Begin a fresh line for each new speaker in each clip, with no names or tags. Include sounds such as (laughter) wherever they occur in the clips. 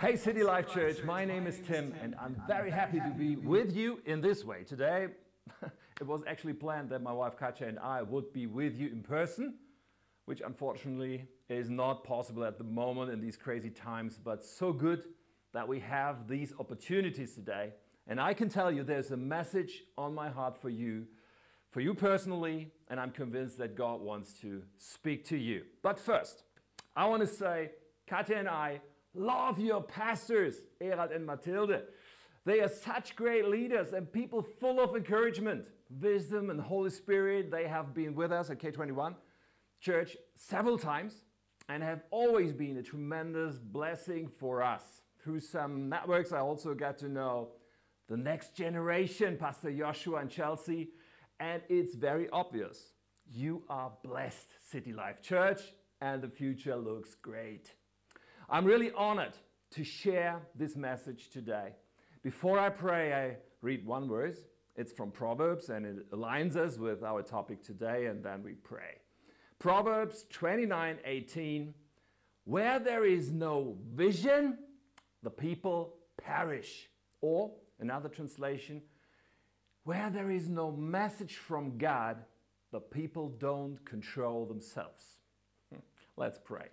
Hey City Life Church, my name is Tim and I'm very happy to be with you in this way today. (laughs) it was actually planned that my wife Katja and I would be with you in person, which unfortunately is not possible at the moment in these crazy times, but so good that we have these opportunities today. And I can tell you there's a message on my heart for you, for you personally, and I'm convinced that God wants to speak to you. But first, I want to say, Katja and I Love your pastors, Erald and Mathilde. They are such great leaders and people full of encouragement, wisdom, and Holy Spirit. They have been with us at K21 Church several times and have always been a tremendous blessing for us. Through some networks, I also got to know the next generation, Pastor Joshua and Chelsea, and it's very obvious. You are blessed, City Life Church, and the future looks great. I'm really honored to share this message today. Before I pray, I read one verse. It's from Proverbs and it aligns us with our topic today, and then we pray. Proverbs 29 18. Where there is no vision, the people perish. Or, another translation, where there is no message from God, the people don't control themselves. Hmm, let's pray.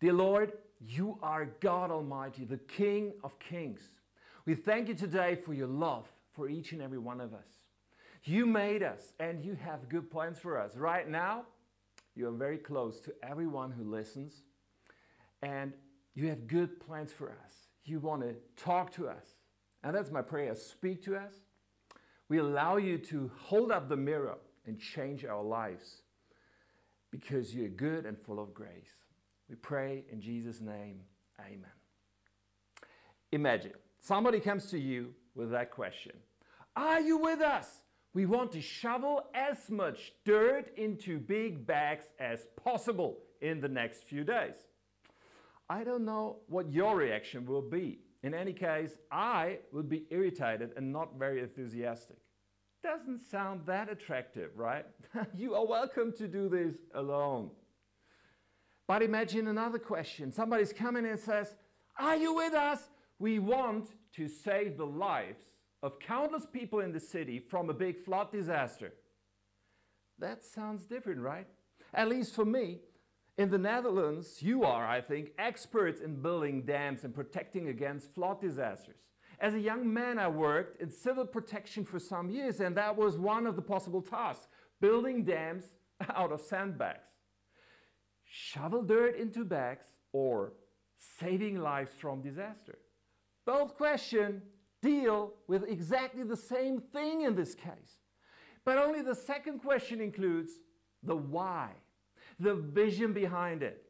Dear Lord, you are God Almighty, the King of Kings. We thank you today for your love for each and every one of us. You made us and you have good plans for us. Right now, you are very close to everyone who listens and you have good plans for us. You want to talk to us. And that's my prayer. Speak to us. We allow you to hold up the mirror and change our lives because you're good and full of grace. We pray in Jesus' name, amen. Imagine somebody comes to you with that question Are you with us? We want to shovel as much dirt into big bags as possible in the next few days. I don't know what your reaction will be. In any case, I would be irritated and not very enthusiastic. Doesn't sound that attractive, right? (laughs) you are welcome to do this alone. But imagine another question. Somebody's coming and says, Are you with us? We want to save the lives of countless people in the city from a big flood disaster. That sounds different, right? At least for me. In the Netherlands, you are, I think, experts in building dams and protecting against flood disasters. As a young man, I worked in civil protection for some years, and that was one of the possible tasks building dams (laughs) out of sandbags shovel dirt into bags, or saving lives from disaster. Both questions deal with exactly the same thing in this case. But only the second question includes the why, the vision behind it.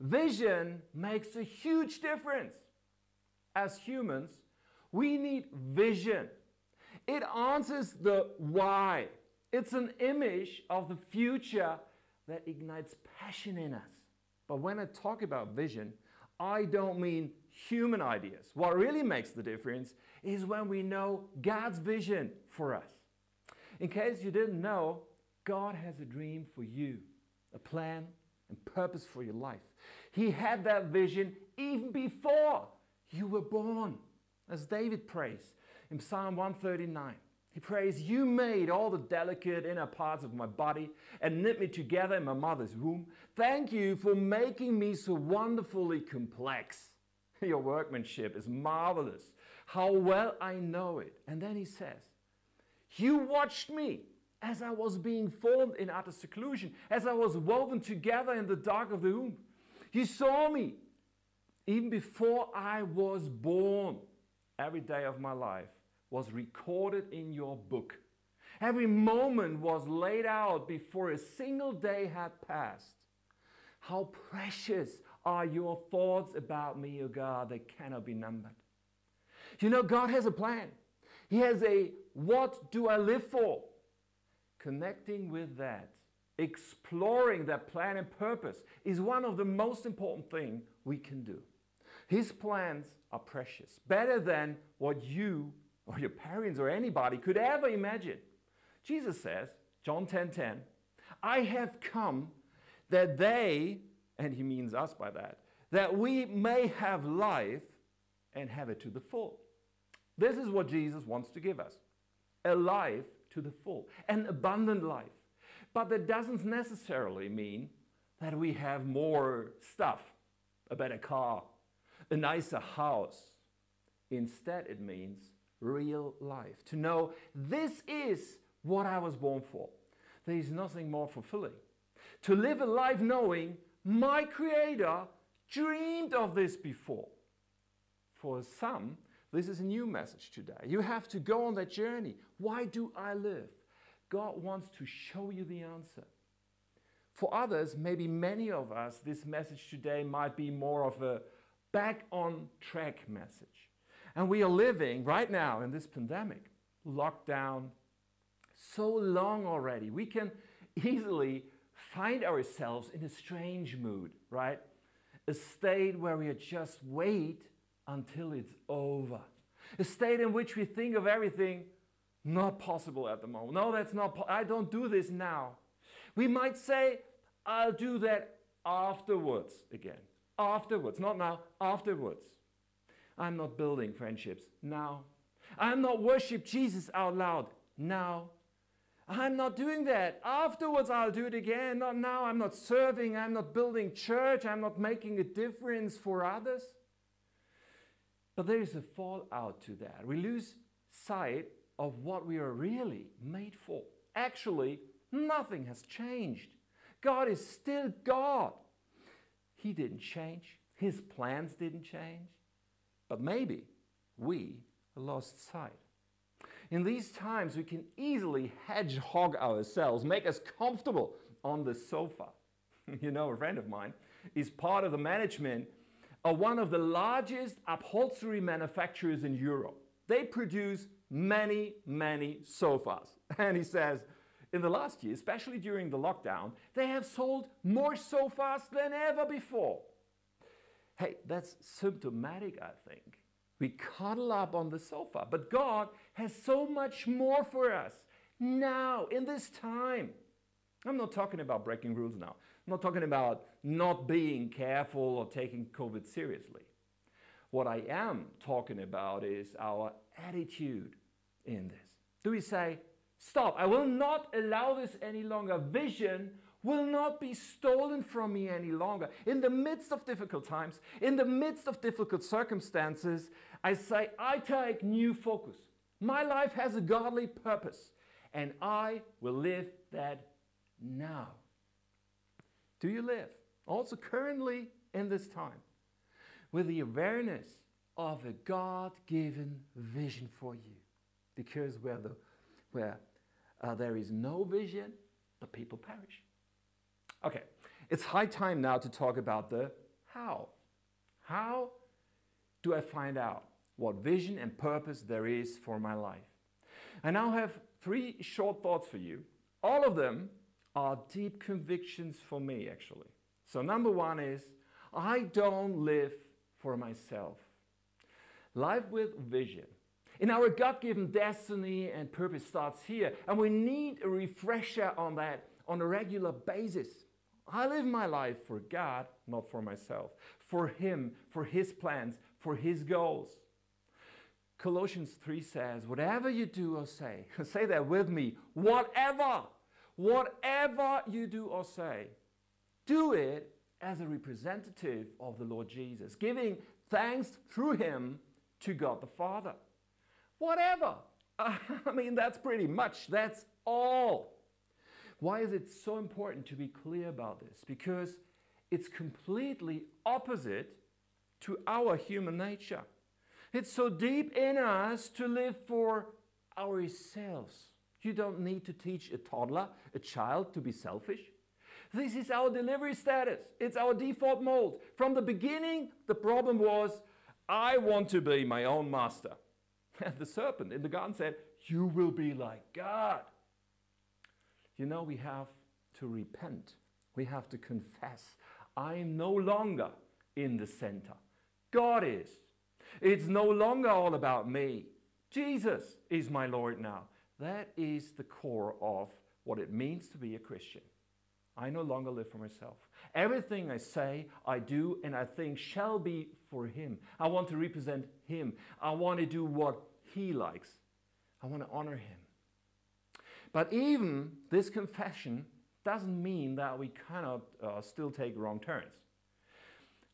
Vision makes a huge difference. As humans, we need vision. It answers the why. It's an image of the future that ignites passion in us. But when I talk about vision, I don't mean human ideas. What really makes the difference is when we know God's vision for us. In case you didn't know, God has a dream for you, a plan and purpose for your life. He had that vision even before you were born, as David prays in Psalm 139. He prays, You made all the delicate inner parts of my body and knit me together in my mother's womb. Thank you for making me so wonderfully complex. Your workmanship is marvelous. How well I know it. And then he says, You watched me as I was being formed in utter seclusion, as I was woven together in the dark of the womb. You saw me even before I was born, every day of my life was recorded in your book. Every moment was laid out before a single day had passed. How precious are your thoughts about me, O God, that cannot be numbered. You know, God has a plan. He has a what do I live for? Connecting with that, exploring that plan and purpose is one of the most important things we can do. His plans are precious, better than what you or your parents or anybody could ever imagine. Jesus says, John 10:10, 10, 10, I have come that they, and he means us by that, that we may have life and have it to the full. This is what Jesus wants to give us a life to the full, an abundant life. But that doesn't necessarily mean that we have more stuff, a better car, a nicer house. Instead, it means real life. To know this is what I was born for. There is nothing more fulfilling. To live a life knowing my Creator dreamed of this before. For some, this is a new message today. You have to go on that journey. Why do I live? God wants to show you the answer. For others, maybe many of us, this message today might be more of a back on track message. And we are living right now in this pandemic, locked down so long already. We can easily find ourselves in a strange mood, right? A state where we just wait until it's over. A state in which we think of everything not possible at the moment. No, that's not, I don't do this now. We might say, I'll do that afterwards again. Afterwards, not now, afterwards. I'm not building friendships now. I'm not worship Jesus out loud now. I'm not doing that. Afterwards, I'll do it again. Not now. I'm not serving. I'm not building church. I'm not making a difference for others. But there is a fallout to that. We lose sight of what we are really made for. Actually, nothing has changed. God is still God. He didn't change, His plans didn't change. But maybe we lost sight. In these times, we can easily hedgehog ourselves, make us comfortable on the sofa. (laughs) you know, a friend of mine is part of the management of one of the largest upholstery manufacturers in Europe. They produce many, many sofas. (laughs) And he says, in the last year, especially during the lockdown, they have sold more sofas than ever before. Hey, that's symptomatic, I think. We cuddle up on the sofa, but God has so much more for us now, in this time. I'm not talking about breaking rules now. I'm not talking about not being careful or taking COVID seriously. What I am talking about is our attitude in this. Do we say, Stop, I will not allow this any longer? Vision will not be stolen from me any longer. In the midst of difficult times, in the midst of difficult circumstances, I say, I take new focus. My life has a godly purpose, and I will live that now. Do you live, also currently in this time, with the awareness of a God given vision for you? Because where, the, where uh, there is no vision, the people perish. Okay, it's high time now to talk about the how. How do I find out what vision and purpose there is for my life? I now have three short thoughts for you. All of them are deep convictions for me, actually. So, number one is I don't live for myself. Life with vision. In our God given destiny and purpose starts here, and we need a refresher on that on a regular basis. I live my life for God, not for myself, for Him, for His plans, for His goals. Colossians 3 says, Whatever you do or say, (laughs) say that with me, whatever, whatever you do or say, do it as a representative of the Lord Jesus, giving thanks through Him to God the Father. Whatever. (laughs) I mean, that's pretty much, that's all. Why is it so important to be clear about this? Because it's completely opposite to our human nature. It's so deep in us to live for ourselves. You don't need to teach a toddler, a child, to be selfish. This is our delivery status. It's our default mode. From the beginning, the problem was I want to be my own master. And (laughs) the serpent in the garden said, You will be like God. You know, we have to repent. We have to confess. I am no longer in the center. God is. It's no longer all about me. Jesus is my Lord now. That is the core of what it means to be a Christian. I no longer live for myself. Everything I say, I do, and I think shall be for Him. I want to represent Him. I want to do what He likes. I want to honor Him. But even this confession doesn't mean that we cannot uh, still take wrong turns.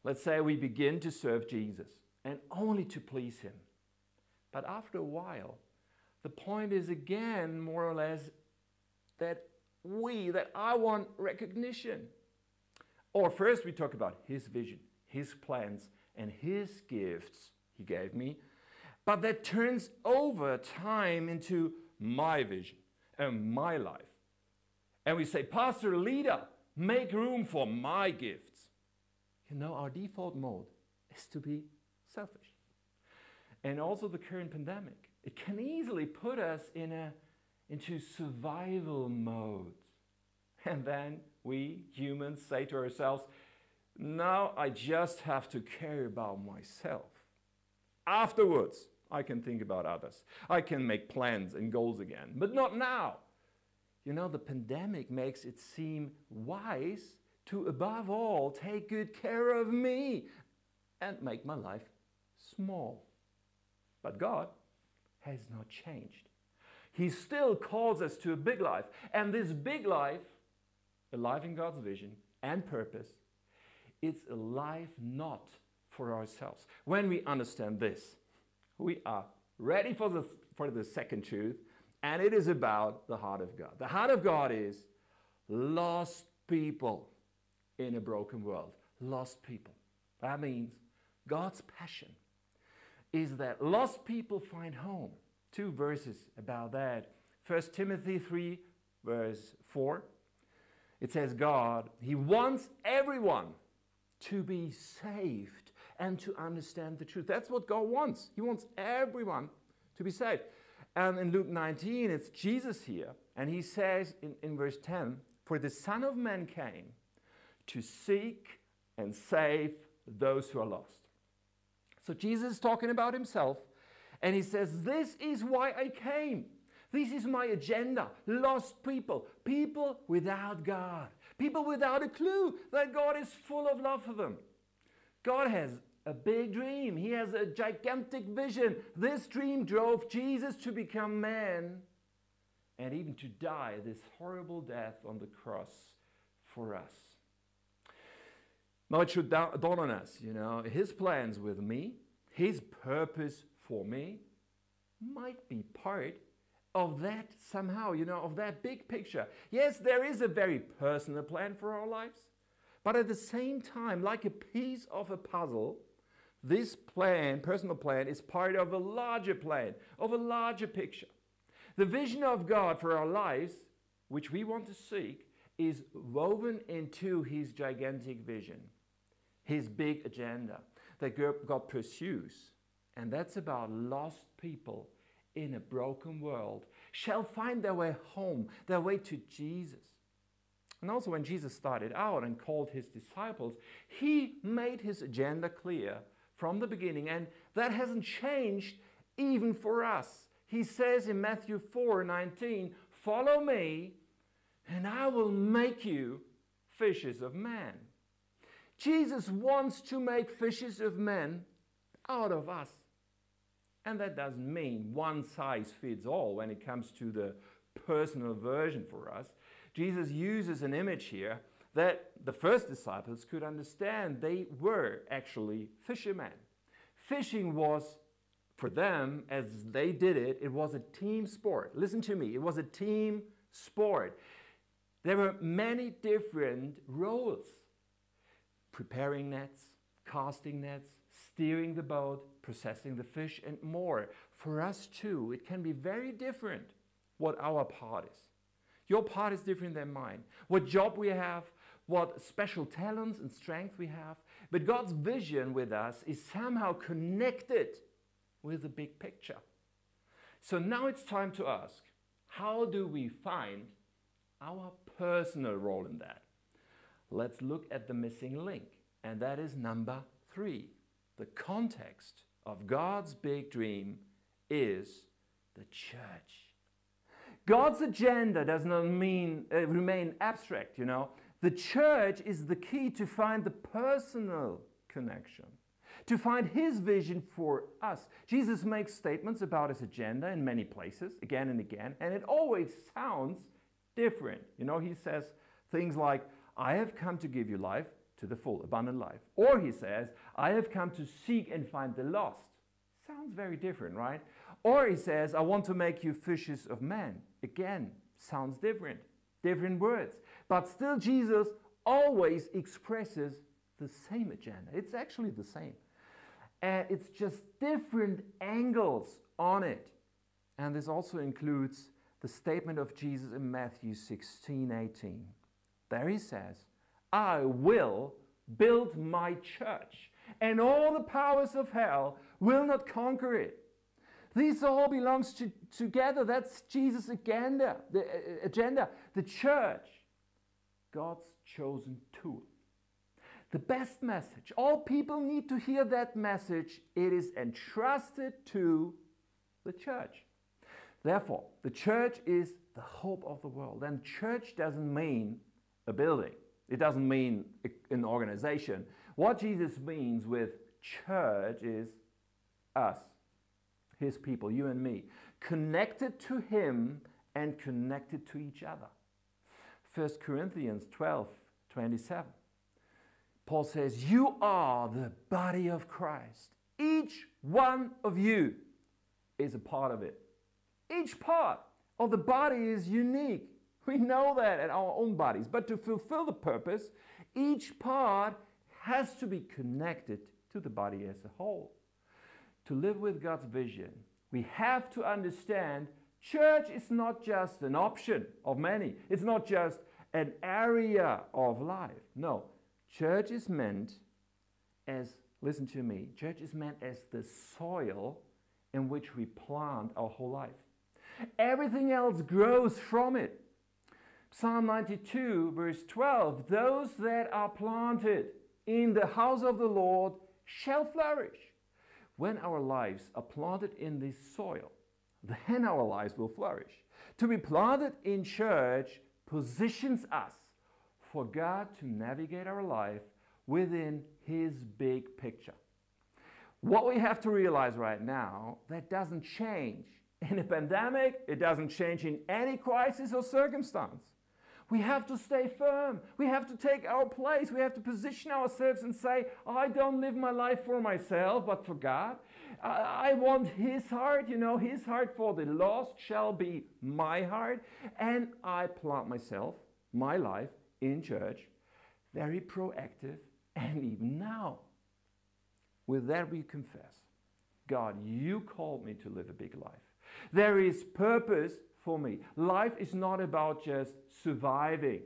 Let's say we begin to serve Jesus and only to please Him. But after a while, the point is again, more or less, that we, that I want recognition. Or first, we talk about His vision, His plans, and His gifts He gave me. But that turns over time into my vision and my life. And we say, Pastor, leader, make room for my gifts. You know, our default mode is to be selfish. And also the current pandemic, it can easily put us in a, into survival mode. And then we humans say to ourselves, now I just have to care about myself. Afterwards, I can think about others. I can make plans and goals again, but not now. You know, the pandemic makes it seem wise to, above all, take good care of me and make my life small. But God has not changed. He still calls us to a big life. And this big life, a life in God's vision and purpose, it's a life not for ourselves. When we understand this, we are ready for the, for the second truth, and it is about the heart of God. The heart of God is lost people in a broken world. Lost people. That means God's passion is that lost people find home. Two verses about that. 1 Timothy 3, verse 4. It says, God, He wants everyone to be saved and to understand the truth. That's what God wants. He wants everyone to be saved. And in Luke 19, it's Jesus here, and he says in, in verse 10 For the Son of Man came to seek and save those who are lost. So Jesus is talking about himself, and he says, This is why I came. This is my agenda. Lost people, people without God, people without a clue that God is full of love for them. God has a big dream. He has a gigantic vision. This dream drove Jesus to become man and even to die this horrible death on the cross for us. Now it should dawn on us, you know, his plans with me, his purpose for me might be part of that somehow, you know, of that big picture. Yes, there is a very personal plan for our lives, but at the same time, like a piece of a puzzle, this plan, personal plan, is part of a larger plan, of a larger picture. The vision of God for our lives, which we want to seek, is woven into His gigantic vision, His big agenda that God pursues. And that's about lost people in a broken world shall find their way home, their way to Jesus. And also, when Jesus started out and called his disciples, he made his agenda clear from the beginning, and that hasn't changed even for us. He says in Matthew 4 19, Follow me, and I will make you fishes of men. Jesus wants to make fishes of men out of us. And that doesn't mean one size fits all when it comes to the personal version for us. Jesus uses an image here that the first disciples could understand they were actually fishermen. Fishing was, for them, as they did it, it was a team sport. Listen to me, it was a team sport. There were many different roles preparing nets, casting nets, steering the boat, processing the fish, and more. For us too, it can be very different what our part is. Your part is different than mine. What job we have, what special talents and strength we have. But God's vision with us is somehow connected with the big picture. So now it's time to ask how do we find our personal role in that? Let's look at the missing link, and that is number three. The context of God's big dream is the church. God's agenda does not mean uh, remain abstract, you know. The church is the key to find the personal connection, to find his vision for us. Jesus makes statements about his agenda in many places, again and again, and it always sounds different. You know, he says things like, I have come to give you life to the full, abundant life. Or he says, I have come to seek and find the lost. Sounds very different, right? Or he says, I want to make you fishes of men. Again, sounds different. Different words. But still, Jesus always expresses the same agenda. It's actually the same. And it's just different angles on it. And this also includes the statement of Jesus in Matthew 16 18. There he says, I will build my church, and all the powers of hell will not conquer it. This all belongs to, together. That's Jesus' agenda. The uh, agenda. The church, God's chosen tool. The best message. All people need to hear that message. It is entrusted to the church. Therefore, the church is the hope of the world. And church doesn't mean a building. It doesn't mean an organization. What Jesus means with church is us his people, you and me, connected to him and connected to each other. 1 Corinthians 12 27. Paul says, You are the body of Christ. Each one of you is a part of it. Each part of the body is unique. We know that in our own bodies. But to fulfill the purpose, each part has to be connected to the body as a whole to live with God's vision, we have to understand church is not just an option of many, it's not just an area of life. No, church is meant as, listen to me, church is meant as the soil in which we plant our whole life. Everything else grows from it. Psalm 92, verse 12 Those that are planted in the house of the Lord shall flourish when our lives are planted in this soil, then our lives will flourish. To be planted in church positions us for God to navigate our life within His big picture. What we have to realize right now, that doesn't change in a pandemic, it doesn't change in any crisis or circumstance. We have to stay firm. We have to take our place. We have to position ourselves and say, I don't live my life for myself, but for God. I, I want His heart, you know, His heart for the lost shall be my heart. And I plant myself, my life, in church, very proactive, and even now. With that, we confess God, you called me to live a big life. There is purpose for me. Life is not about just surviving,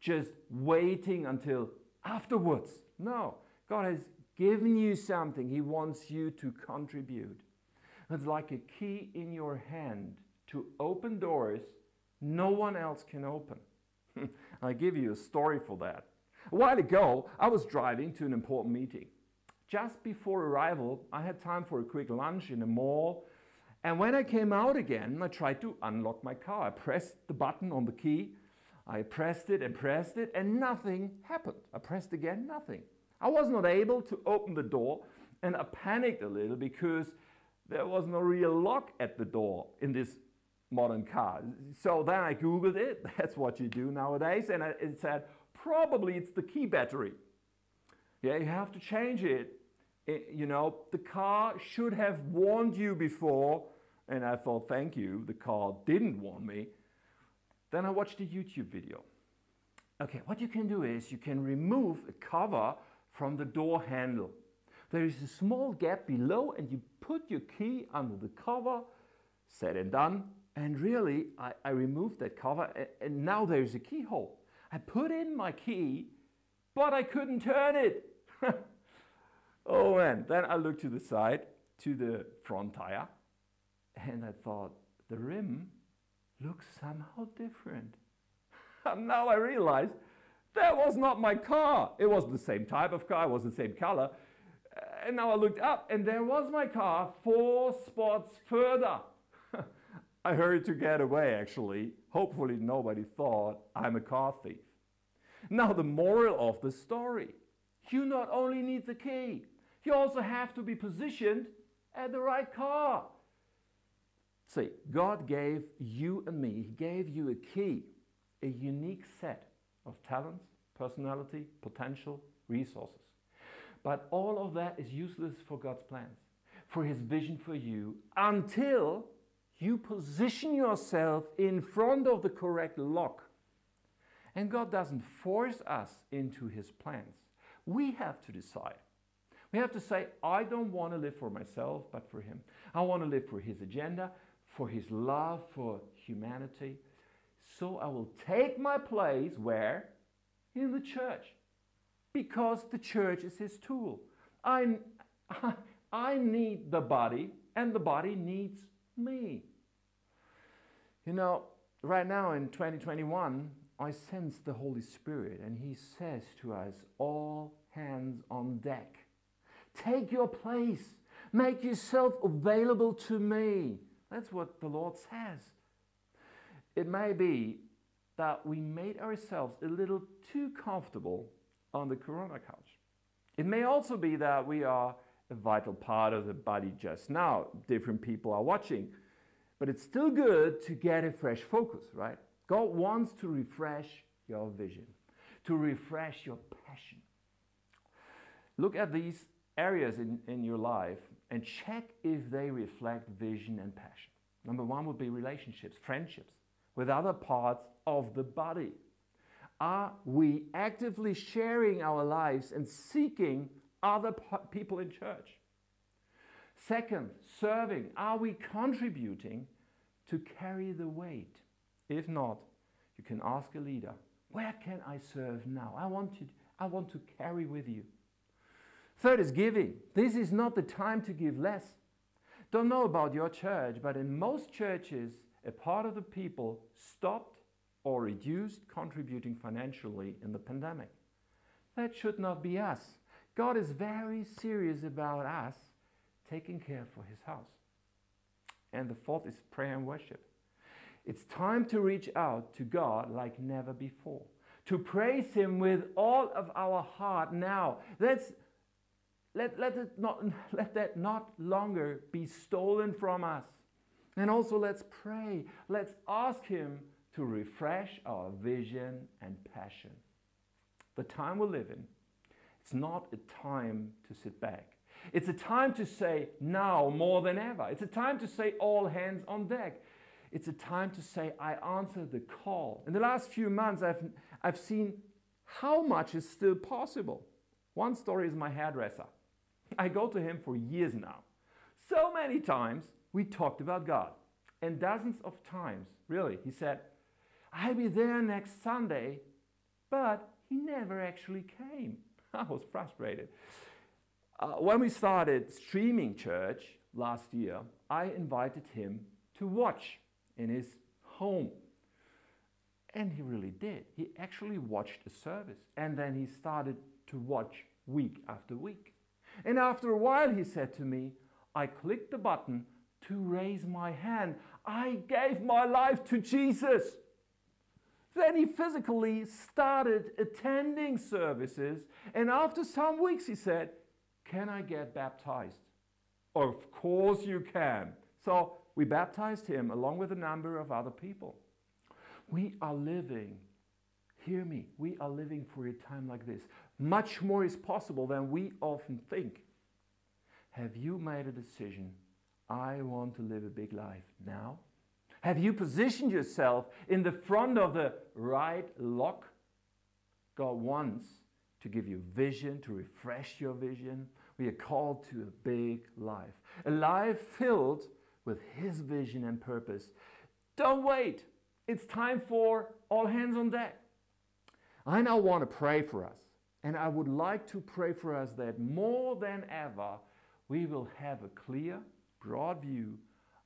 just waiting until afterwards. No, God has given you something. He wants you to contribute. It's like a key in your hand to open doors no one else can open. (laughs) I give you a story for that. A while ago, I was driving to an important meeting. Just before arrival, I had time for a quick lunch in a mall and when I came out again, I tried to unlock my car. I pressed the button on the key. I pressed it and pressed it, and nothing happened. I pressed again, nothing. I was not able to open the door, and I panicked a little because there was no real lock at the door in this modern car. So then I Googled it. (laughs) That's what you do nowadays. And it said, probably it's the key battery. Yeah, you have to change it. it. You know, the car should have warned you before and I thought, thank you, the car didn't warn me. Then I watched a YouTube video. Okay, what you can do is you can remove a cover from the door handle. There is a small gap below, and you put your key under the cover, said and done. And really, I, I removed that cover, and, and now there's a keyhole. I put in my key, but I couldn't turn it. (laughs) oh man, then I looked to the side, to the front tire, (laughs) and I thought, the rim looks somehow different. (laughs) And now I realize that was not my car. It was the same type of car, it was the same color. Uh, and now I looked up and there was my car four spots further. (laughs) I hurried to get away actually. Hopefully nobody thought I'm a car thief. Now, the moral of the story you not only need the key, you also have to be positioned at the right car. See, God gave you and me, He gave you a key, a unique set of talents, personality, potential, resources. But all of that is useless for God's plans, for His vision for you, until you position yourself in front of the correct lock. And God doesn't force us into His plans. We have to decide. We have to say, I don't want to live for myself, but for Him. I want to live for His agenda, for His love for humanity. So I will take my place where? In the church. Because the church is His tool. I, (laughs) I, need the body, and the body needs me. You know, right now in 2021, I sense the Holy Spirit, and He says to us, All hands on deck. Take your place. Make yourself available to me. That's what the Lord says. It may be that we made ourselves a little too comfortable on the Corona couch. It may also be that we are a vital part of the body just now. Different people are watching. But it's still good to get a fresh focus, right? God wants to refresh your vision, to refresh your passion. Look at these areas in, in your life and check if they reflect vision and passion. Number one would be relationships, friendships with other parts of the body. Are we actively sharing our lives and seeking other people in church? Second, serving. Are we contributing to carry the weight? If not, you can ask a leader, where can I serve now? I want to, I want to carry with you. Third is giving. This is not the time to give less. Don't know about your church, but in most churches, a part of the people stopped or reduced contributing financially in the pandemic. That should not be us. God is very serious about us taking care for his house. And the fourth is prayer and worship. It's time to reach out to God like never before, to praise him with all of our heart now. Let's let, let, it not, (laughs) let that not longer be stolen from us. And also, let's pray. Let's ask Him to refresh our vision and passion. The time we live in, it's not a time to sit back. It's a time to say now more than ever. It's a time to say all hands on deck. It's a time to say, I answer the call. In the last few months, I've, I've seen how much is still possible. One story is my hairdresser. I go to him for years now. So many times we talked about God. And dozens of times, really, he said, I'll be there next Sunday. But he never actually came. (laughs) I was frustrated. Uh, when we started streaming church last year, I invited him to watch in his home. And he really did. He actually watched the service. And then he started to watch week after week. And after a while, he said to me, I clicked the button to raise my hand. I gave my life to Jesus. Then he physically started attending services. And after some weeks, he said, Can I get baptized? Of course you can. So we baptized him along with a number of other people. We are living, hear me, we are living for a time like this. Much more is possible than we often think. Have you made a decision? I want to live a big life now. Have you positioned yourself in the front of the right lock? God wants to give you vision, to refresh your vision. We are called to a big life, a life filled with His vision and purpose. Don't wait. It's time for all hands on deck. I now want to pray for us. And I would like to pray for us that more than ever, we will have a clear, broad view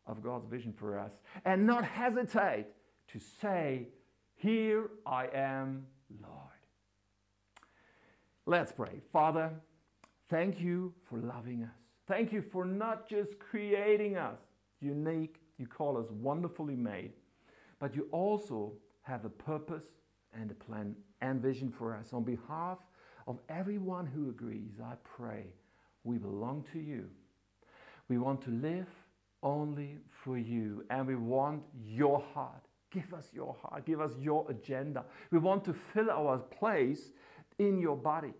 of God's vision for us and not hesitate to say, Here I am, Lord. Let's pray. Father, thank you for loving us. Thank you for not just creating us unique, you call us wonderfully made, but you also have a purpose and a plan and vision for us. On behalf of everyone who agrees, I pray we belong to you. We want to live only for you and we want your heart. Give us your heart, give us your agenda. We want to fill our place in your body.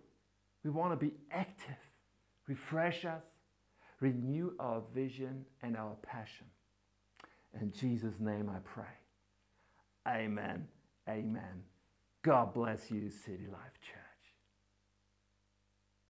We want to be active. Refresh us, renew our vision and our passion. In Jesus' name I pray. Amen. Amen. God bless you, City Life Church.